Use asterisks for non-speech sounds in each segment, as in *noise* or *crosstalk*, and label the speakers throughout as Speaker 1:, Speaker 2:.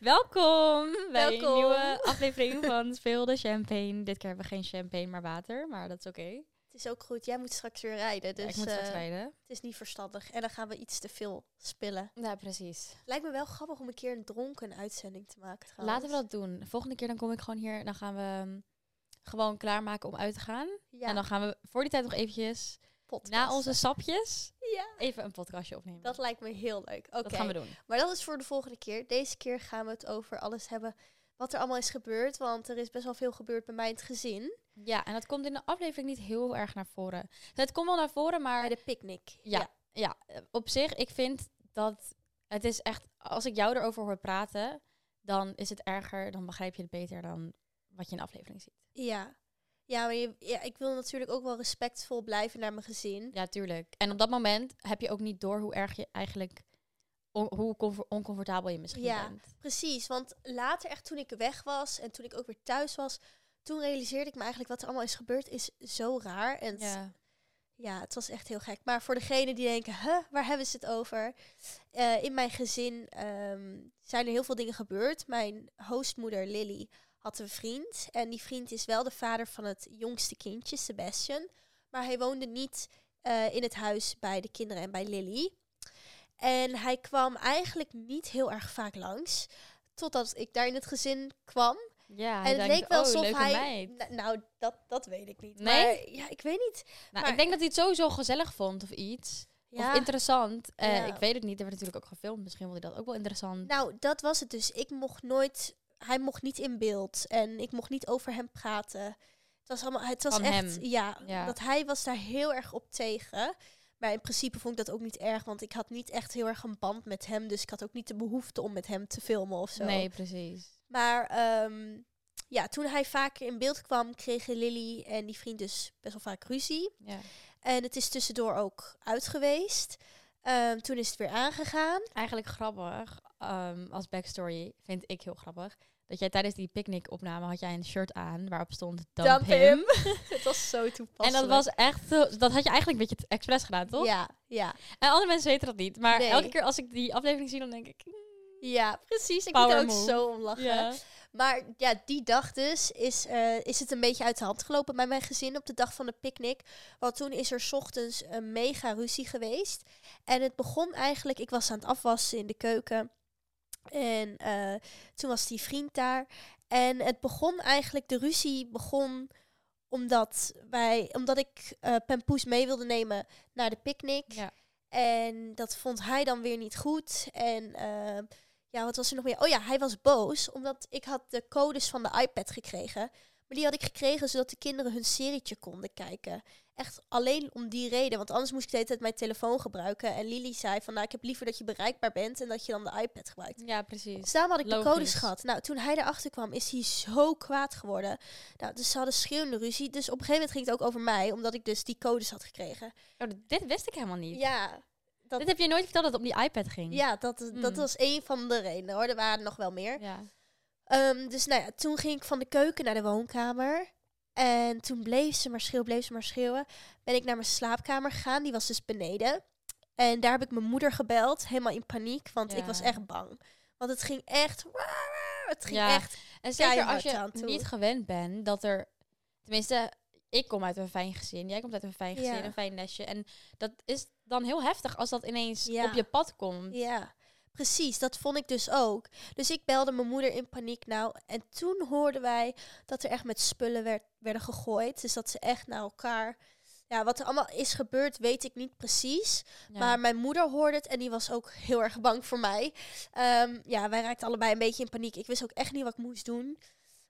Speaker 1: Welkom bij
Speaker 2: Welkom.
Speaker 1: een nieuwe aflevering van Speel de Champagne. Dit keer hebben we geen champagne, maar water, maar dat is oké.
Speaker 2: Het is ook goed. Jij moet straks weer rijden, dus
Speaker 1: Ja, ik moet straks
Speaker 2: eh,
Speaker 1: rijden.
Speaker 2: het is niet verstandig. En dan gaan we iets te veel spillen.
Speaker 1: Ja, precies.
Speaker 2: Lijkt me wel grappig om een keer een dronken uitzending te maken trouwens.
Speaker 1: Laten we dat doen. Volgende keer dan kom ik gewoon hier, dan gaan we um, gewoon klaarmaken om uit te gaan.
Speaker 2: Ja,
Speaker 1: En dan gaan we voor die tijd nog eventjes,
Speaker 2: podcast.
Speaker 1: na onze sapjes,
Speaker 2: Ja,
Speaker 1: even een podcastje opnemen.
Speaker 2: dat lijkt me heel leuk. Oké,
Speaker 1: Dat gaan we doen.
Speaker 2: maar dat is voor de volgende keer. Deze keer gaan we het over alles hebben wat er allemaal is gebeurd. Want er is best wel veel gebeurd bij mij in het gezin.
Speaker 1: Ja, en dat komt in de aflevering niet heel erg naar voren. Het komt wel naar voren, maar
Speaker 2: Bij de picknick.
Speaker 1: Ja. ja, op zich, ik vind dat het is echt, als ik jou erover hoor praten, dan is het erger, dan begrijp je het beter dan wat je in de aflevering ziet.
Speaker 2: Ja. Ja, maar je, ja, ik wil natuurlijk ook wel respectvol blijven naar mijn gezin.
Speaker 1: Ja, tuurlijk. En op dat moment heb je ook niet door hoe erg je eigenlijk, on- hoe comfort- oncomfortabel je misschien
Speaker 2: Ja.
Speaker 1: bent.
Speaker 2: Precies, want later echt toen ik weg was en toen ik ook weer thuis was, toen realiseerde ik me eigenlijk wat er allemaal is gebeurd is zo raar. En het- ja, het was echt heel gek. Maar voor degenen die denken, huh, waar hebben ze het over? Eh, in mijn gezin ehm, zijn er heel veel dingen gebeurd. Mijn hostmoeder Lily had een vriend. En die vriend is wel de vader van het jongste kindje, Sebastian. Maar hij woonde niet eh, in het huis bij de kinderen en bij Lily. En hij kwam eigenlijk niet heel erg vaak langs. Totdat ik daar in het gezin kwam.
Speaker 1: Ja,
Speaker 2: en het leek wel
Speaker 1: oh,
Speaker 2: alsof hij. nou, dat, dat weet ik niet.
Speaker 1: Nee?
Speaker 2: Maar ja, ik weet niet.
Speaker 1: Nou,
Speaker 2: maar-
Speaker 1: ik denk dat hij het sowieso gezellig vond of iets.
Speaker 2: Ja.
Speaker 1: Of interessant.
Speaker 2: Ja.
Speaker 1: Ik weet het niet, er werd natuurlijk ook gefilmd. Misschien vond hij dat ook wel interessant.
Speaker 2: Nou, dat was het dus. Ik mocht nooit. Hij mocht niet in beeld. En ik mocht niet over hem praten. Het was allemaal. Het was
Speaker 1: Van
Speaker 2: echt.
Speaker 1: hem.
Speaker 2: Ja,
Speaker 1: Ja.
Speaker 2: dat hij was daar heel erg op tegen. Maar in principe vond ik dat ook niet erg. Want ik had niet echt heel erg een band met hem. Dus ik had ook niet de behoefte om met hem te filmen of zo.
Speaker 1: nee, precies.
Speaker 2: Maar ehm, ja, toen hij vaker in beeld kwam, kregen Lily en die vriend dus best wel vaak ruzie.
Speaker 1: Ja.
Speaker 2: En het is tussendoor ook uit geweest. Ehm, toen is het weer aangegaan.
Speaker 1: Eigenlijk grappig, ehm, als backstory vind ik heel grappig, dat jij tijdens die picknick-opname had jij een shirt aan waarop stond Dump,
Speaker 2: Dump
Speaker 1: him. *laughs*
Speaker 2: het was zo toepasselijk.
Speaker 1: En dat was echt, dat had je eigenlijk een beetje expres gedaan, toch?
Speaker 2: Ja, ja,
Speaker 1: En andere mensen weten dat niet, maar
Speaker 2: Nee.
Speaker 1: elke keer als ik die aflevering zie, dan denk ik...
Speaker 2: ja, precies. Ik
Speaker 1: Power
Speaker 2: moet er ook
Speaker 1: move.
Speaker 2: zo om lachen.
Speaker 1: Ja.
Speaker 2: Maar ja, die dag dus is, eh, is het een beetje uit de hand gelopen bij mijn gezin op de dag van de picknick. Want toen is er 's ochtends een mega ruzie geweest. En het begon eigenlijk, ik was aan het afwassen in de keuken. En eh, toen was die vriend daar. En het begon eigenlijk, de ruzie begon omdat, wij, omdat ik eh Pampoes mee wilde nemen naar de picknick.
Speaker 1: Ja.
Speaker 2: En dat vond hij dan weer niet goed. En ja, wat was er nog meer? Oh ja, hij was boos omdat ik had de codes van de iPad gekregen. Maar die had ik gekregen zodat de kinderen hun serietje konden kijken. Echt alleen om die reden. Want anders moest ik de hele tijd mijn telefoon gebruiken. En Lily zei van, nou, ik heb liever dat je bereikbaar bent en dat je dan de iPad gebruikt.
Speaker 1: ja, precies.
Speaker 2: Dus daarom had ik de codes gehad. Nou, toen hij erachter kwam, is hij zo kwaad geworden. Nou, dus ze hadden schreeuwende ruzie. Dus op een gegeven moment ging het ook over mij, omdat ik dus die codes had gekregen.
Speaker 1: Oh, dit wist ik helemaal niet.
Speaker 2: Ja, dat,
Speaker 1: Dit heb je nooit verteld dat het om die iPad ging.
Speaker 2: ja dat, dat
Speaker 1: Mm.
Speaker 2: was één van de redenen hoor. Er waren nog wel meer.
Speaker 1: Ja.
Speaker 2: Ehm, dus nou ja, toen ging ik van de keuken naar de woonkamer. En toen bleef ze maar schreeuwen, bleef ze maar schreeuwen. Ben ik naar mijn slaapkamer gegaan, die was dus beneden. En daar heb ik mijn moeder gebeld, helemaal in paniek, want ik was echt bang. Want het ging echt, het ging
Speaker 1: Ja.
Speaker 2: echt,
Speaker 1: En zeker als je niet gewend bent dat er... Tenminste, ik kom uit een fijn gezin. Jij komt uit een fijn gezin,
Speaker 2: Ja.
Speaker 1: een fijn nestje. En dat is dan heel heftig als dat ineens
Speaker 2: Ja.
Speaker 1: op je pad komt.
Speaker 2: ja. Precies, dat vond ik dus ook. Dus ik belde mijn moeder in paniek nou. En toen hoorden wij dat er echt met spullen werd, werden gegooid. Dus dat ze echt naar elkaar... Ja, wat er allemaal is gebeurd, weet ik niet precies.
Speaker 1: Ja.
Speaker 2: Maar mijn moeder hoorde het en die was ook heel erg bang voor mij. Ehm, ja, wij raakten allebei een beetje in paniek. Ik wist ook echt niet wat ik moest doen.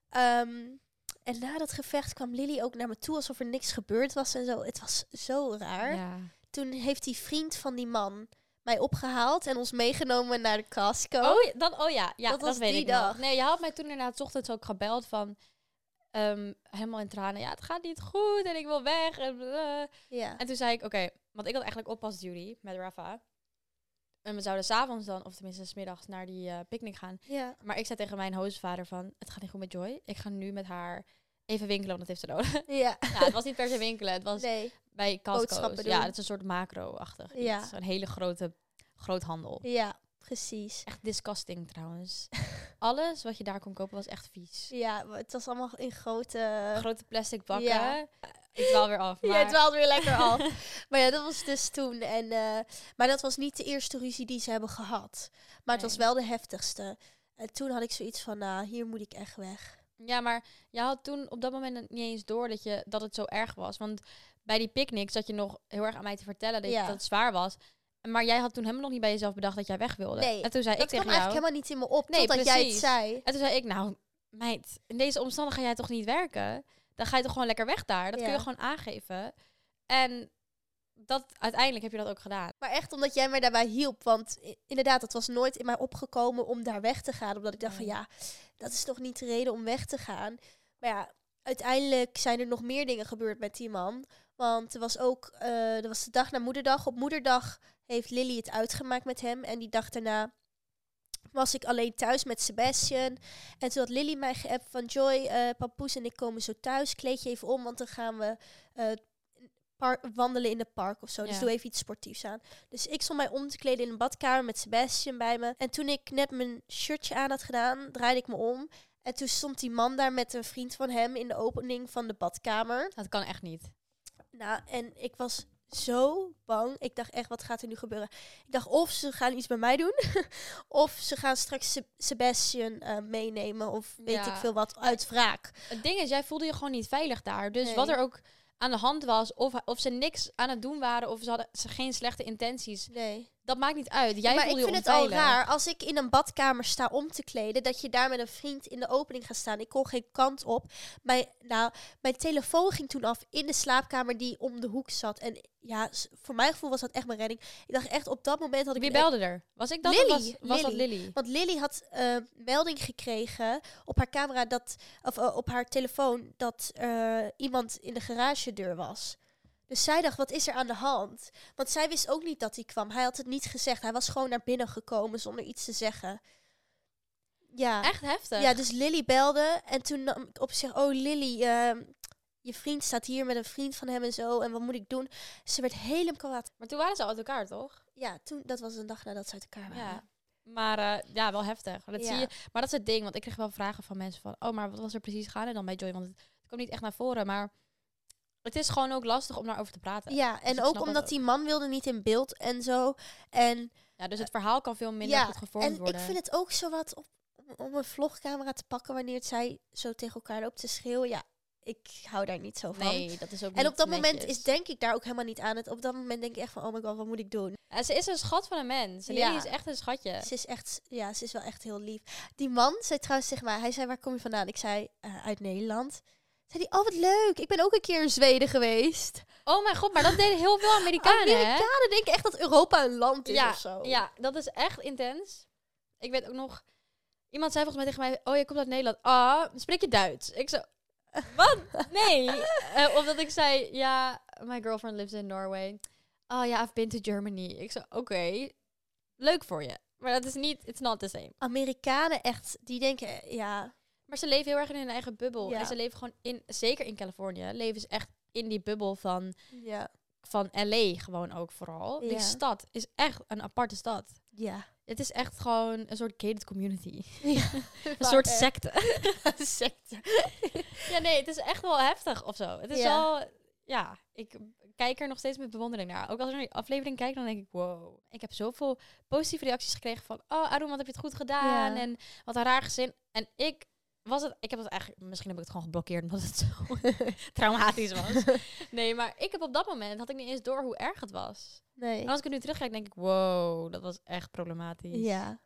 Speaker 2: Ehm, en na dat gevecht kwam Lily ook naar me toe alsof er niks gebeurd was en zo. Het was zo raar.
Speaker 1: Ja.
Speaker 2: Toen heeft die vriend van die man mij opgehaald en ons meegenomen naar de Costco.
Speaker 1: Oh, ja, dan, oh ja, ja
Speaker 2: Dat
Speaker 1: dat,
Speaker 2: was
Speaker 1: weet ik
Speaker 2: dag.
Speaker 1: nog. Nee, je had mij toen inderdaad ochtends ook gebeld van... ehm, helemaal in tranen. Ja, het gaat niet goed en ik wil weg. En.
Speaker 2: Ja.
Speaker 1: en toen zei ik, oké, want ik had eigenlijk oppasduty met Rafa. En we zouden s'avonds dan, of tenminste 's middags, naar die eh picknick gaan.
Speaker 2: ja.
Speaker 1: Maar ik zei tegen mijn hostvader van, het gaat niet goed met Joy. Ik ga nu met haar even winkelen, want dat heeft ze nodig.
Speaker 2: Ja.
Speaker 1: ja, *laughs* het was niet per se winkelen. Het was
Speaker 2: Nee.
Speaker 1: Bij Costco.
Speaker 2: Boodschappen
Speaker 1: Ja, het is een soort macro-achtig
Speaker 2: Ja.
Speaker 1: iets. Een hele grote groothandel.
Speaker 2: Ja, Precies.
Speaker 1: Echt disgusting trouwens. *laughs* Alles wat je daar kon kopen was echt vies.
Speaker 2: Ja, maar het was allemaal in grote...
Speaker 1: Grote plastic bakken.
Speaker 2: Ja.
Speaker 1: Ik dwaal weer af. *laughs* Maar...
Speaker 2: Ja, het dwaalde weer lekker af. *laughs* maar ja, dat was dus toen. En, eh, maar dat was niet de eerste ruzie die ze hebben gehad. Maar het was wel de heftigste. En toen had ik zoiets van, nou, hier moet ik echt weg.
Speaker 1: Ja, maar je had toen op dat moment niet eens door dat, je, dat het zo erg was. Want bij die picknick zat je nog heel erg aan mij te vertellen dat,
Speaker 2: Ja.
Speaker 1: dat het zwaar was. Maar jij had toen helemaal nog niet bij jezelf bedacht dat jij weg wilde.
Speaker 2: Nee,
Speaker 1: en toen zei
Speaker 2: Dat
Speaker 1: ik
Speaker 2: kwam
Speaker 1: tegen jou...
Speaker 2: eigenlijk helemaal niet in me op,
Speaker 1: Nee,
Speaker 2: totdat jij het zei.
Speaker 1: En toen zei ik, nou, meid, in deze omstandigheden ga jij toch niet werken? Dan ga je toch gewoon lekker weg daar? Dat kun je gewoon aangeven. En dat, uiteindelijk heb je dat ook gedaan.
Speaker 2: Maar echt omdat jij mij daarbij hielp. Want inderdaad, het was nooit in mij opgekomen om daar weg te gaan. Omdat ik dacht van ja, dat is toch niet de reden om weg te gaan. Maar ja, uiteindelijk zijn er nog meer dingen gebeurd met die man. Want er was ook, eh er was de dag na moederdag. Op moederdag heeft Lily het uitgemaakt met hem. En die dag daarna was ik alleen thuis met Sebastian. En toen had Lily mij geappt van Joy, eh papoes en ik komen zo thuis. Kleed je even om, want dan gaan we eh, wandelen in het park of zo. Dus doe even iets sportiefs aan. Dus ik stond mij om te kleden in een badkamer met Sebastian bij me. En toen ik net mijn shirtje aan had gedaan, draaide ik me om. En toen stond die man daar met een vriend van hem in de opening van de badkamer.
Speaker 1: Dat kan echt niet.
Speaker 2: Nou, en ik was zo bang. Ik dacht echt, wat gaat er nu gebeuren? Ik dacht, of ze gaan iets bij mij doen, *laughs* of ze gaan straks Se- Sebastian eh, meenemen, of weet
Speaker 1: Ja.
Speaker 2: ik veel wat, uit wraak.
Speaker 1: Het ding is, jij voelde je gewoon niet veilig daar. Dus
Speaker 2: Nee.
Speaker 1: wat er ook aan de hand was, of, of ze niks aan het doen waren, of ze hadden ze geen slechte intenties,
Speaker 2: Nee.
Speaker 1: Dat maakt niet uit. Jij
Speaker 2: maar ik vind het al raar als ik in een badkamer sta om te kleden, dat je daar met een vriend in de opening gaat staan. Ik kon geen kant op. Mijn, nou, mijn telefoon ging toen af in de slaapkamer die om de hoek zat. En ja, voor mijn gevoel was dat echt mijn redding. Ik dacht echt, op dat moment had ik...
Speaker 1: Wie belde er? Was ik dat
Speaker 2: Lily,
Speaker 1: was, dat
Speaker 2: Lily. Want Lily had eh, melding gekregen op haar camera dat, of eh, op haar telefoon dat eh, iemand in de garagedeur was. Dus zij dacht, wat is er aan de hand? Want zij wist ook niet dat hij kwam. Hij had het niet gezegd. Hij was gewoon naar binnen gekomen zonder iets te zeggen. Ja,
Speaker 1: Echt heftig.
Speaker 2: ja dus Lily belde en toen nam ik op zich, oh Lily, ehm, je vriend staat hier met een vriend van hem en zo. En wat moet ik doen? Ze werd helemaal kwaad.
Speaker 1: Maar toen waren ze al uit elkaar, toch?
Speaker 2: Ja, toen, dat was een dag nadat ze uit elkaar waren.
Speaker 1: Ja. Maar eh, ja, wel heftig. Dat
Speaker 2: Ja.
Speaker 1: zie je. Maar dat is het ding, want ik kreeg wel vragen van mensen van, oh, maar wat was er precies gaande dan bij Joy? Want het, het kwam niet echt naar voren, maar het is gewoon ook lastig om daarover te praten.
Speaker 2: Ja,
Speaker 1: Dus
Speaker 2: en ook omdat
Speaker 1: dat
Speaker 2: die man wilde niet in beeld en zo. En,
Speaker 1: Ja, dus het verhaal kan veel minder
Speaker 2: ja,
Speaker 1: goed gevormd
Speaker 2: en
Speaker 1: worden.
Speaker 2: ik vind het ook zo wat op, om, een vlogcamera te pakken wanneer het zij zo tegen elkaar loopt te schreeuwen. Ja, ik hou daar niet zo van.
Speaker 1: Nee, dat is ook
Speaker 2: En op dat moment is denk ik daar ook helemaal niet aan. Het, op dat moment denk ik echt van, oh my god, wat moet ik doen?
Speaker 1: Ja, ze is een schat van een mens. Lily
Speaker 2: Ja.
Speaker 1: is echt een schatje.
Speaker 2: Ze is echt, ja, ze is wel echt heel lief. Die man zei trouwens tegen mij, hij zei, waar kom je vandaan? Ik zei, "Eh, uit Nederland. Zei hij, oh wat leuk, ik ben ook een keer in Zweden geweest.
Speaker 1: Oh mijn god, maar dat deden heel veel Amerikanen, *laughs* hè?
Speaker 2: Amerikanen denken echt dat Europa een land is
Speaker 1: Ja,
Speaker 2: of zo.
Speaker 1: ja, dat is echt intens. Ik weet ook nog... Iemand zei volgens mij tegen mij... Oh, je komt uit Nederland. Ah, spreek je Duits? Ik zo... *laughs* Wat? Nee. Eh, omdat ik zei... Ja, my girlfriend lives in Norway. Oh ja, I've been to Germany. Ik zo... Oké. Leuk voor je. Maar dat is niet... It's not the same.
Speaker 2: Amerikanen echt, die denken, ja,
Speaker 1: Maar ze leven heel erg in hun eigen bubbel.
Speaker 2: Ja.
Speaker 1: En ze leven gewoon in... Zeker in Californië. Leven ze echt in die bubbel van...
Speaker 2: ja,
Speaker 1: Van LA gewoon ook vooral. Die stad is echt een aparte stad.
Speaker 2: ja.
Speaker 1: Het is echt gewoon een soort gated community.
Speaker 2: ja. *laughs*
Speaker 1: Een soort
Speaker 2: echt.
Speaker 1: secte. *laughs*
Speaker 2: secte.
Speaker 1: ja, nee, het is echt wel heftig of zo. Het is wel... Ja, ik kijk er nog steeds met bewondering naar. Ook als ik naar die aflevering kijk, dan denk ik... Wow, ik heb zoveel positieve reacties gekregen van... Oh, Arun, wat heb je het goed gedaan? En wat een raar gezin. En ik was het... Ik heb het eigenlijk... Misschien heb ik het gewoon geblokkeerd omdat het zo *laughs* traumatisch was. *laughs* Nee, maar ik heb op dat moment... Had ik niet eens door hoe erg het was.
Speaker 2: Nee.
Speaker 1: En als ik er nu terugkijk, denk ik... Wow, dat was echt problematisch.
Speaker 2: Ja,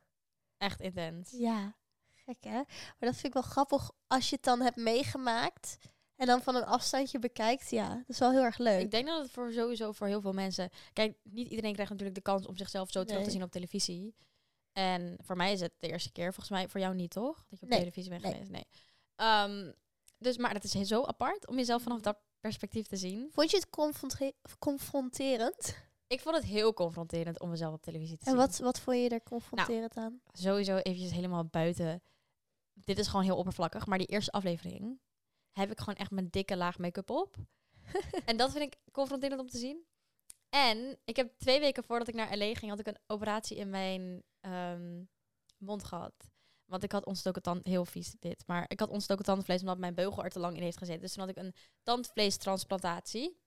Speaker 1: Echt intens.
Speaker 2: ja. Gek hè? Maar dat vind ik wel grappig als je het dan hebt meegemaakt en dan van een afstandje bekijkt. Ja, dat is wel heel erg leuk.
Speaker 1: Ik denk dat het voor sowieso voor heel veel mensen. Kijk, niet iedereen krijgt natuurlijk de kans om zichzelf zo terug te zien op televisie. En voor mij is het de eerste keer. Volgens mij voor jou niet, toch? Dat je op
Speaker 2: Nee,
Speaker 1: televisie bent
Speaker 2: nee.
Speaker 1: geweest. Nee. Ehm, dus, maar dat is heel zo apart om jezelf vanaf dat perspectief te zien.
Speaker 2: Vond je het confronte- confronterend?
Speaker 1: Ik vond het heel confronterend om mezelf op televisie te
Speaker 2: En
Speaker 1: zien.
Speaker 2: wat, wat vond je er confronterend aan?
Speaker 1: Sowieso eventjes helemaal buiten. Dit is gewoon heel oppervlakkig. Maar die eerste aflevering heb ik gewoon echt mijn dikke laag make-up op. *laughs* en dat vind ik confronterend om te zien. En ik heb twee weken voordat ik naar LA ging, had ik een operatie in mijn ehm, mond gehad. Want ik had ontstoken tand, heel vies dit, maar ik had ontstoken tandvlees omdat mijn beugel er te lang in heeft gezeten. Dus toen had ik een tandvleestransplantatie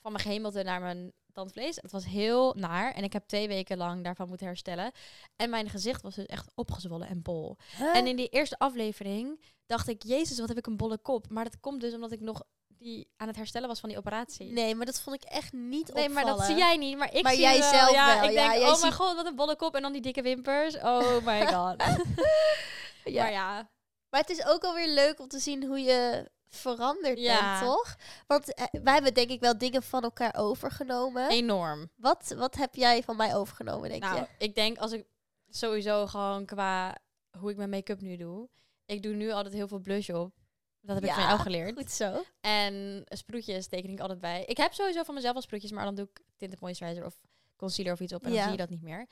Speaker 1: van mijn gehemelte naar mijn tandvlees. Het was heel naar en ik heb twee weken lang daarvan moeten herstellen. En mijn gezicht was dus echt opgezwollen en bol. En in die eerste aflevering dacht ik, jezus, wat heb ik een bolle kop. Maar dat komt dus omdat ik nog die aan het herstellen was van die operatie.
Speaker 2: Nee, maar dat vond ik echt niet
Speaker 1: Nee,
Speaker 2: opvallen.
Speaker 1: maar dat zie jij niet. Maar ik
Speaker 2: Maar
Speaker 1: zie
Speaker 2: jij
Speaker 1: wel.
Speaker 2: zelf
Speaker 1: ja,
Speaker 2: wel.
Speaker 1: Ik
Speaker 2: Ja,
Speaker 1: denk, oh mijn god, wat een bolle kop. En dan die dikke wimpers. Oh *laughs* my god.
Speaker 2: Ja.
Speaker 1: Maar ja.
Speaker 2: Maar het is ook alweer leuk om te zien hoe je veranderd
Speaker 1: Ja.
Speaker 2: bent, toch? Want eh, wij hebben denk ik wel dingen van elkaar overgenomen.
Speaker 1: Enorm.
Speaker 2: Wat, wat heb jij van mij overgenomen, denk
Speaker 1: Nou,
Speaker 2: je?
Speaker 1: ik denk als ik sowieso gewoon qua hoe ik mijn make-up nu doe. Ik doe nu altijd heel veel blush op. Dat heb ik van jou geleerd.
Speaker 2: Goed zo.
Speaker 1: En sproetjes teken ik altijd bij. Ik heb sowieso van mezelf al sproetjes, maar dan doe ik tinted moisturizer of concealer of iets op en dan zie je dat niet meer.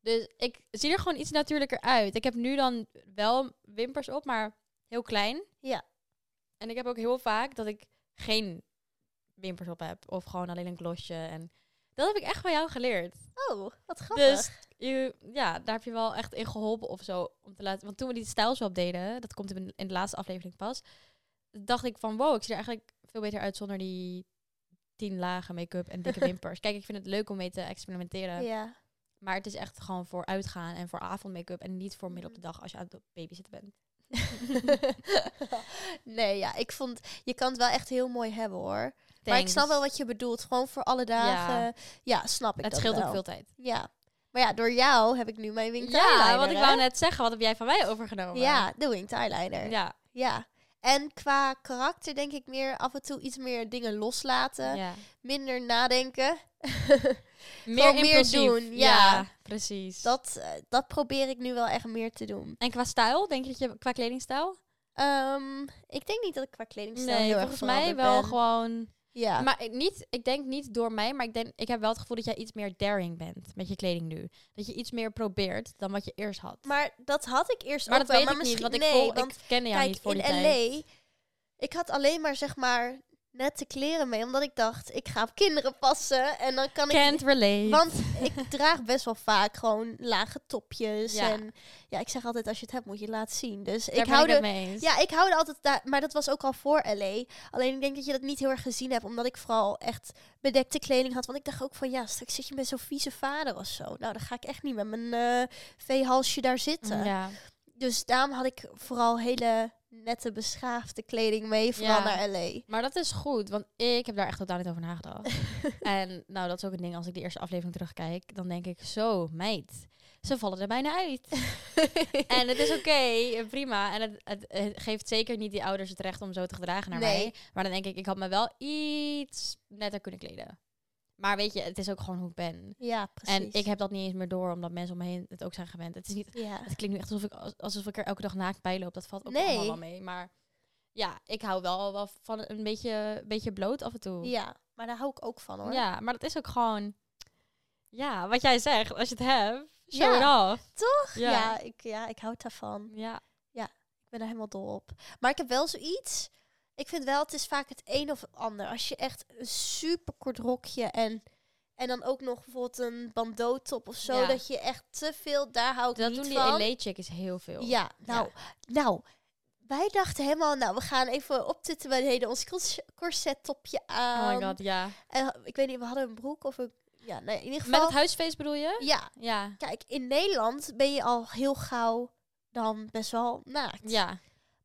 Speaker 1: Dus ik zie er gewoon iets natuurlijker uit. Ik heb nu dan wel wimpers op, maar heel klein.
Speaker 2: Ja.
Speaker 1: En ik heb ook heel vaak dat ik geen wimpers op heb. Of gewoon alleen een glossje. En dat heb ik echt van jou geleerd.
Speaker 2: Oh, wat grappig.
Speaker 1: Dus je, ja, daar heb je wel echt in geholpen of zo. Om te laten, want toen we die stijlswap deden, dat komt in, in de laatste aflevering pas. Dacht ik van wow, ik zie er eigenlijk veel beter uit zonder die tien lagen make-up en dikke *laughs* wimpers. Kijk, ik vind het leuk om mee te experimenteren.
Speaker 2: ja.
Speaker 1: Maar het is echt gewoon voor uitgaan en voor avondmake-up. En niet voor midden op de dag als je aan het babysitten bent. *laughs*
Speaker 2: nee, ja, ik vond... Je kan het wel echt heel mooi hebben, hoor. Maar ik snap wel wat je bedoelt. Gewoon voor alle dagen. Ja, snap ik
Speaker 1: Het
Speaker 2: dat
Speaker 1: scheelt
Speaker 2: wel.
Speaker 1: ook veel tijd.
Speaker 2: Ja. Maar ja, door jou heb ik nu mijn winged
Speaker 1: Ja,
Speaker 2: eyeliner,
Speaker 1: wat ik wou net zeggen. Wat heb jij van mij overgenomen?
Speaker 2: Ja, de winged eyeliner.
Speaker 1: Ja.
Speaker 2: Ja. En qua karakter denk ik meer af en toe iets meer dingen loslaten.
Speaker 1: ja.
Speaker 2: Minder nadenken. *laughs*
Speaker 1: Meer,
Speaker 2: meer doen, ja.
Speaker 1: precies.
Speaker 2: Dat, eh, dat probeer ik nu wel echt meer te doen.
Speaker 1: En qua stijl, denk je dat je qua kledingstijl?
Speaker 2: Ehm, ik denk niet dat ik qua kledingstijl
Speaker 1: Nee,
Speaker 2: heel erg
Speaker 1: volgens mij wel
Speaker 2: ben.
Speaker 1: gewoon.
Speaker 2: Ja.
Speaker 1: Maar ik- niet, ik denk niet door mij, maar ik, denk, ik heb wel het gevoel dat jij iets meer daring bent met je kleding nu. Dat je iets meer probeert dan wat je eerst had.
Speaker 2: Maar dat had ik eerst
Speaker 1: Maar
Speaker 2: ook
Speaker 1: dat
Speaker 2: wel.
Speaker 1: weet
Speaker 2: maar
Speaker 1: ik niet,
Speaker 2: misschien
Speaker 1: want ik,
Speaker 2: nee,
Speaker 1: vol,
Speaker 2: want
Speaker 1: ik kende jou
Speaker 2: kijk,
Speaker 1: niet voor
Speaker 2: in
Speaker 1: die
Speaker 2: LA,
Speaker 1: tijd.
Speaker 2: ik had alleen maar zeg maar nette kleren mee, omdat ik dacht, ik ga op kinderen passen en dan kan ik
Speaker 1: relate.
Speaker 2: Want *laughs* ik draag best wel vaak gewoon lage topjes.
Speaker 1: Ja.
Speaker 2: En ja, ik zeg altijd, als je het hebt, moet je het laten zien. Dus
Speaker 1: Daar
Speaker 2: ik hou
Speaker 1: ik
Speaker 2: er...
Speaker 1: mee eens.
Speaker 2: Ja, ik hou er altijd daar, maar dat was ook al voor LA. Alleen ik denk dat je dat niet heel erg gezien hebt, omdat ik vooral echt bedekte kleding had. Want ik dacht ook van, ja, straks zit je met zo'n vieze vader of zo. Nou, dan ga ik echt niet met mijn eh veehalsje daar zitten.
Speaker 1: Ja.
Speaker 2: Dus daarom had ik vooral hele nette, beschaafde kleding mee, vooral
Speaker 1: Ja.
Speaker 2: naar LA.
Speaker 1: Maar dat is goed, want ik heb daar echt totaal niet over nagedacht. *laughs* en nou, dat is ook een ding. Als ik de eerste aflevering terugkijk, dan denk ik zo, meid, ze vallen er bijna uit. *laughs* en het is oké, prima. En het, het, het geeft zeker niet die ouders het recht om zo te gedragen naar
Speaker 2: Nee.
Speaker 1: mij. Maar dan denk ik, ik had me wel iets netter kunnen kleden. Maar weet je, het is ook gewoon hoe ik ben.
Speaker 2: Ja, precies.
Speaker 1: En ik heb dat niet eens meer door, omdat mensen om me heen het ook zijn gewend. Het is niet
Speaker 2: Ja.
Speaker 1: het klinkt nu echt alsof ik, als- alsof ik er elke dag naakt bij loop. Dat valt ook
Speaker 2: Nee.
Speaker 1: allemaal wel mee. Maar ja, ik hou wel, wel van een beetje, beetje bloot af en toe.
Speaker 2: ja, maar daar hou ik ook van hoor.
Speaker 1: Ja, maar dat is ook gewoon... Ja, wat jij zegt. Als je het hebt, show
Speaker 2: Ja.
Speaker 1: it off.
Speaker 2: Toch?
Speaker 1: Ja.
Speaker 2: Ja, ik, ja, ik hou daarvan.
Speaker 1: Ja.
Speaker 2: Ik ben er helemaal dol op. Maar ik heb wel zoiets. Ik vind wel, het is vaak het een of het ander. Als je echt een super kort rokje en, en dan ook nog bijvoorbeeld een bandeautop of zo.
Speaker 1: Ja.
Speaker 2: Dat je echt te veel, daar hou ik
Speaker 1: Dat
Speaker 2: niet
Speaker 1: doen die
Speaker 2: van.
Speaker 1: LA-chicks heel veel.
Speaker 2: Ja, nou, nou. Wij dachten helemaal, nou, we gaan even optitten. Wij deden ons cors- corsettopje
Speaker 1: Oh
Speaker 2: aan.
Speaker 1: my god, ja.
Speaker 2: En ik weet niet, we hadden een broek of een... Ja, nee, in ieder
Speaker 1: Met
Speaker 2: geval...
Speaker 1: het huisfeest bedoel je?
Speaker 2: Ja,
Speaker 1: Ja.
Speaker 2: kijk, in Nederland ben je al heel gauw dan best wel naakt.
Speaker 1: Ja.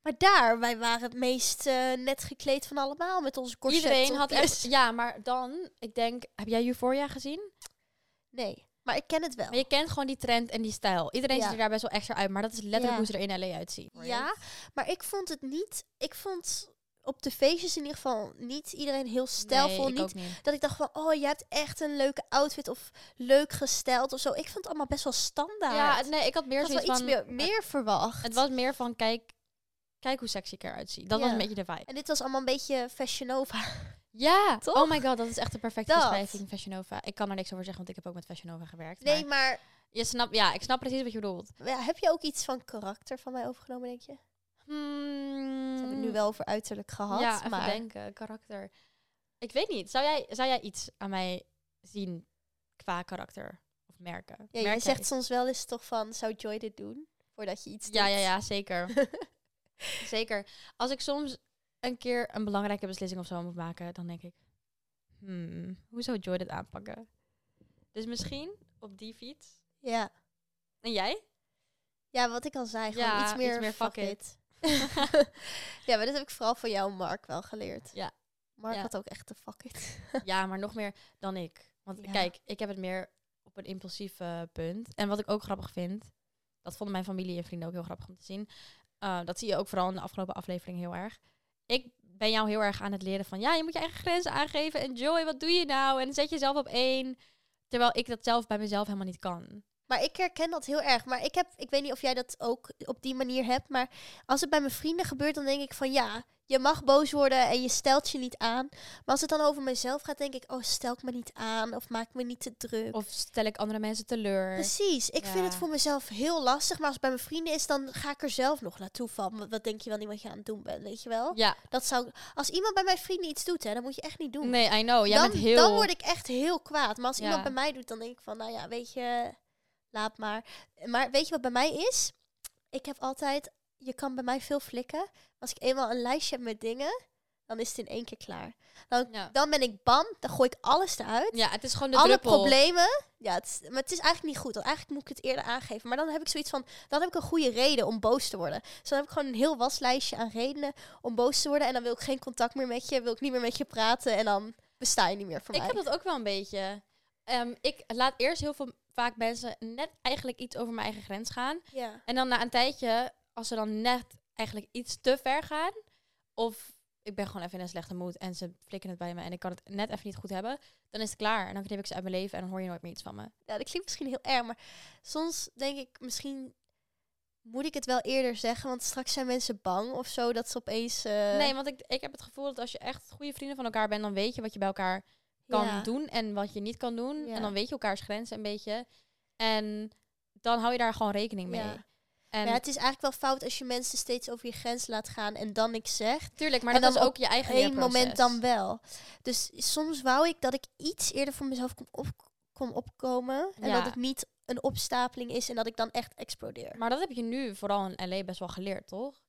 Speaker 2: Maar daar, wij waren het meest eh, net gekleed van allemaal met onze corset.
Speaker 1: Iedereen had echt... Ja, maar dan, ik denk... Heb jij Euphoria gezien?
Speaker 2: Nee, maar ik ken het wel.
Speaker 1: Maar je kent gewoon die trend en die stijl. Iedereen
Speaker 2: Ja.
Speaker 1: ziet er daar best wel extra uit. Maar dat is letterlijk
Speaker 2: Ja.
Speaker 1: hoe ze er in LA uitzien.
Speaker 2: Ja, maar ik vond het niet... Ik vond op de feestjes in ieder geval niet iedereen heel stijlvol.
Speaker 1: Nee,
Speaker 2: niet
Speaker 1: niet.
Speaker 2: dat ik dacht van, oh, je hebt echt een leuke outfit of leuk gesteld of zo. Ik vond het allemaal best wel standaard.
Speaker 1: Ja, nee, ik had meer
Speaker 2: ik had iets
Speaker 1: van...
Speaker 2: meer, meer verwacht.
Speaker 1: Het was meer van, kijk, kijk hoe sexy ik eruit zie. Dat was een beetje de vibe.
Speaker 2: En dit was allemaal een beetje Fashion Nova.
Speaker 1: Ja, *laughs*
Speaker 2: Toch?
Speaker 1: oh my god, dat is echt de perfecte
Speaker 2: Dat.
Speaker 1: beschrijving, Fashion Nova. Ik kan er niks over zeggen, want ik heb ook met Fashion Nova gewerkt.
Speaker 2: Nee,
Speaker 1: maar
Speaker 2: maar
Speaker 1: je snapt, ja, ik snap precies wat je bedoelt.
Speaker 2: ja, heb je ook iets van karakter van mij overgenomen, denk je?
Speaker 1: Hmm,
Speaker 2: We hebben het nu wel over uiterlijk gehad,
Speaker 1: ja, even
Speaker 2: maar...
Speaker 1: denken, karakter. Ik weet niet, zou jij, zou jij iets aan mij zien qua karakter of merken.
Speaker 2: Ja, jij zegt soms wel eens toch van, zou Joy dit doen? Voordat je iets
Speaker 1: Ja,
Speaker 2: doet.
Speaker 1: ja, ja, *laughs* zeker. *laughs* zeker. Als ik soms een keer een belangrijke beslissing of zo moet maken, dan denk ik, hmm, hoe zou Joy dit aanpakken? Dus misschien op die fiets.
Speaker 2: Ja.
Speaker 1: En jij?
Speaker 2: Ja, wat ik al zei, gewoon
Speaker 1: Ja,
Speaker 2: iets meer,
Speaker 1: iets meer
Speaker 2: fuck it. *laughs* ja, maar dat heb ik vooral van jou, Mark, wel geleerd.
Speaker 1: Ja.
Speaker 2: Mark
Speaker 1: Ja.
Speaker 2: had ook echt de fuck it. *laughs*
Speaker 1: ja, maar nog meer dan ik. Want
Speaker 2: Ja.
Speaker 1: kijk, ik heb het meer op een impulsief eh, punt. En wat ik ook grappig vind, dat vonden mijn familie en vrienden ook heel grappig om te zien. Uh, dat zie je ook vooral in de afgelopen aflevering heel erg. Ik ben jou heel erg aan het leren van, ja, je moet je eigen grenzen aangeven. En Joy, wat doe je nou? En zet jezelf op één. Terwijl ik dat zelf bij mezelf helemaal niet kan.
Speaker 2: Maar ik herken dat heel erg. Maar ik heb, ik weet niet of jij dat ook op die manier hebt. Maar als het bij mijn vrienden gebeurt, dan denk ik van ja, je mag boos worden en je stelt je niet aan. Maar als het dan over mezelf gaat, denk ik, oh, stel ik me niet aan of maak me niet te druk.
Speaker 1: Of stel ik andere mensen teleur.
Speaker 2: Precies, ik vind het voor mezelf heel lastig. Maar als het bij mijn vrienden is, dan ga ik er zelf nog naartoe van. Wat, wat denk je wel niet wat je aan het doen bent, weet je wel?
Speaker 1: Ja,
Speaker 2: Dat zou, als iemand bij mijn vrienden iets doet, hè, dan moet je echt niet doen.
Speaker 1: nee, I know. Jij
Speaker 2: dan,
Speaker 1: bent heel...
Speaker 2: dan word ik echt heel kwaad. Maar als
Speaker 1: Ja.
Speaker 2: iemand bij mij doet, dan denk ik van, nou ja, weet je, laat maar. Maar weet je wat bij mij is? Ik heb altijd, je kan bij mij veel flikken. Als ik eenmaal een lijstje heb met dingen, dan is het in één keer klaar. Dan,
Speaker 1: Ja.
Speaker 2: dan ben ik bam, dan gooi ik alles eruit.
Speaker 1: ja, het is gewoon de
Speaker 2: Alle
Speaker 1: druppel.
Speaker 2: problemen. Ja, het is, maar het is eigenlijk niet goed. Want eigenlijk moet ik het eerder aangeven. Maar dan heb ik zoiets van, dan heb ik een goede reden om boos te worden. Dus dan heb ik gewoon een heel waslijstje aan redenen om boos te worden. En dan wil ik geen contact meer met je, wil ik niet meer met je praten. En dan besta je niet meer voor
Speaker 1: Ik
Speaker 2: mij.
Speaker 1: heb dat ook wel een beetje. Ehm, ik laat eerst heel veel, vaak mensen net eigenlijk iets over mijn eigen grens gaan.
Speaker 2: Ja.
Speaker 1: En dan na een tijdje, als ze dan net eigenlijk iets te ver gaan, of ik ben gewoon even in een slechte moed en ze flikken het bij me en ik kan het net even niet goed hebben, dan is het klaar. En dan knip ik ze uit mijn leven en dan hoor je nooit meer iets van me.
Speaker 2: ja, dat klinkt misschien heel erg, maar soms denk ik misschien moet ik het wel eerder zeggen, want straks zijn mensen bang of zo dat ze opeens. eh,
Speaker 1: Nee, want ik, ik heb het gevoel dat als je echt goede vrienden van elkaar bent, dan weet je wat je bij elkaar kan
Speaker 2: ja.
Speaker 1: doen en wat je niet kan doen.
Speaker 2: Ja.
Speaker 1: En dan weet je elkaars grenzen een beetje. En dan hou je daar gewoon rekening mee.
Speaker 2: Ja.
Speaker 1: En
Speaker 2: Ja, het is eigenlijk wel fout als je mensen steeds over je grens laat gaan en dan niks zegt.
Speaker 1: tuurlijk, maar
Speaker 2: en
Speaker 1: dat
Speaker 2: dan
Speaker 1: is ook je eigen
Speaker 2: moment dan wel. Dus soms wou ik dat ik iets eerder voor mezelf kon, op, kon opkomen. En
Speaker 1: Ja.
Speaker 2: dat het niet een opstapeling is en dat ik dan echt explodeer.
Speaker 1: Maar dat heb je nu vooral in LA best wel geleerd, toch?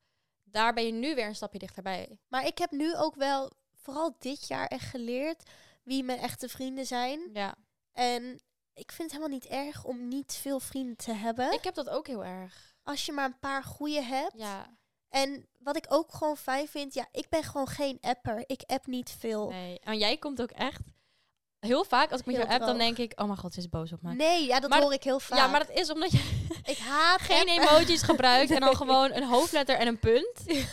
Speaker 1: Daar ben je nu weer een stapje dichterbij.
Speaker 2: Maar ik heb nu ook wel, vooral dit jaar, echt geleerd wie mijn echte vrienden zijn.
Speaker 1: Ja.
Speaker 2: En ik vind het helemaal niet erg om niet veel vrienden te hebben.
Speaker 1: Ik heb dat ook heel erg.
Speaker 2: Als je maar een paar goede hebt.
Speaker 1: Ja.
Speaker 2: En wat ik ook gewoon fijn vind, ja, ik ben gewoon geen apper. Ik app niet veel.
Speaker 1: Nee. En jij komt ook echt heel vaak als ik met
Speaker 2: Heel
Speaker 1: jou app, dan denk ik, oh mijn god, ze is boos op me.
Speaker 2: Nee, ja, dat
Speaker 1: Maar-
Speaker 2: hoor ik heel vaak.
Speaker 1: Ja, maar dat is omdat je *laughs*
Speaker 2: ik haat
Speaker 1: geen
Speaker 2: appen.
Speaker 1: emojis gebruikt en dan gewoon een hoofdletter en een punt. *laughs*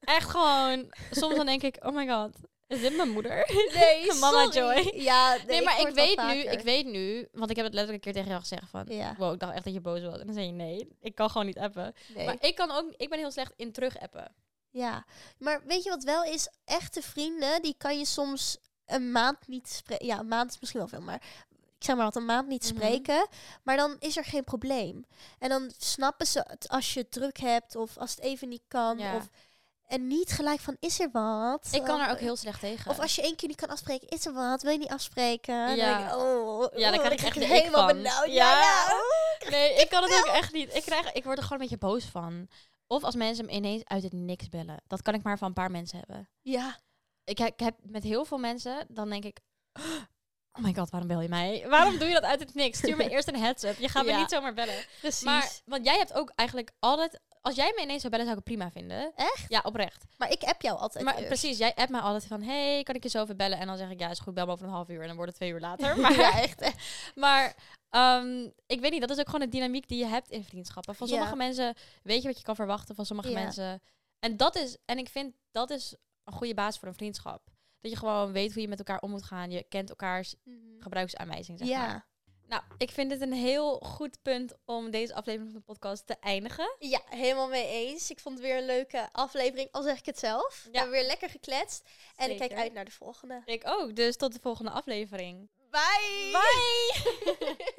Speaker 1: Echt gewoon, soms dan denk ik, oh my god, is dit mijn moeder? *laughs* *laughs*
Speaker 2: Nee,
Speaker 1: Mama. Joy.
Speaker 2: Ja, nee,
Speaker 1: Nee, maar ik weet nu, ik weet nu, want ik heb het letterlijk een keer tegen jou gezegd van,
Speaker 2: Ja,
Speaker 1: wow, ik dacht echt dat je boos was. En dan zei je nee, ik kan gewoon niet appen.
Speaker 2: nee.
Speaker 1: Maar ik kan ook, ik ben heel slecht in terug appen.
Speaker 2: ja, maar weet je wat wel is? Echte vrienden, die kan je soms een maand niet spreken. Ja, een maand is misschien wel veel, maar ik zeg maar wat, een maand niet
Speaker 1: Mhm.
Speaker 2: spreken. Maar dan is er geen probleem. En dan snappen ze het als je het druk hebt of als het even niet kan.
Speaker 1: Ja.
Speaker 2: Of, en niet gelijk van, is er wat?
Speaker 1: Ik kan er ook heel slecht tegen.
Speaker 2: Of als je één keer niet kan afspreken, is er wat? Wil je niet afspreken? Dan
Speaker 1: Ja.
Speaker 2: denk ik, oh,
Speaker 1: Ja, dan
Speaker 2: oh,
Speaker 1: krijg ik echt ik
Speaker 2: helemaal benauwd.
Speaker 1: Ja.
Speaker 2: Ja, ja.
Speaker 1: Nee, ik kan het ook echt niet. Ik, krijg, ik word er gewoon een beetje boos van. Of als mensen me ineens uit het niks bellen. Dat kan ik maar van een paar mensen hebben.
Speaker 2: ja.
Speaker 1: Ik ik heb met heel veel mensen, dan denk ik... Oh my god, waarom bel je mij? Waarom doe je dat uit het niks? Stuur me *laughs* eerst een heads-up. Je gaat me
Speaker 2: Ja.
Speaker 1: niet zomaar bellen.
Speaker 2: precies.
Speaker 1: Maar, want jij hebt ook eigenlijk altijd... Als jij me ineens zou bellen, zou ik het prima vinden.
Speaker 2: Echt?
Speaker 1: Ja, oprecht.
Speaker 2: Maar ik app jou altijd
Speaker 1: Maar
Speaker 2: eerst.
Speaker 1: precies, jij appt mij altijd van... Hey, kan ik je zo even bellen? En dan zeg ik, ja, is goed, bel me over een half uur. En dan wordt het twee uur later. *laughs* Maar,
Speaker 2: ja, echt. hè. *laughs*
Speaker 1: maar ehm, ik weet niet, dat is ook gewoon een dynamiek die je hebt in vriendschappen. Van
Speaker 2: Ja.
Speaker 1: sommige mensen weet je wat je kan verwachten, van sommige mensen... En dat is, en ik vind, dat is een goede basis voor een vriendschap. Dat je gewoon weet hoe je met elkaar om moet gaan. Je kent elkaars gebruiksaanwijzing, zeg maar.
Speaker 2: Ja.
Speaker 1: Nou, ik vind dit een heel goed punt om deze aflevering van de podcast te eindigen.
Speaker 2: ja, helemaal mee eens. Ik vond het weer een leuke aflevering, al zeg ik het zelf. We hebben weer lekker gekletst. En ik kijk uit naar de volgende.
Speaker 1: Ik ook, dus tot de volgende aflevering.
Speaker 2: Bye!
Speaker 1: Bye! *laughs*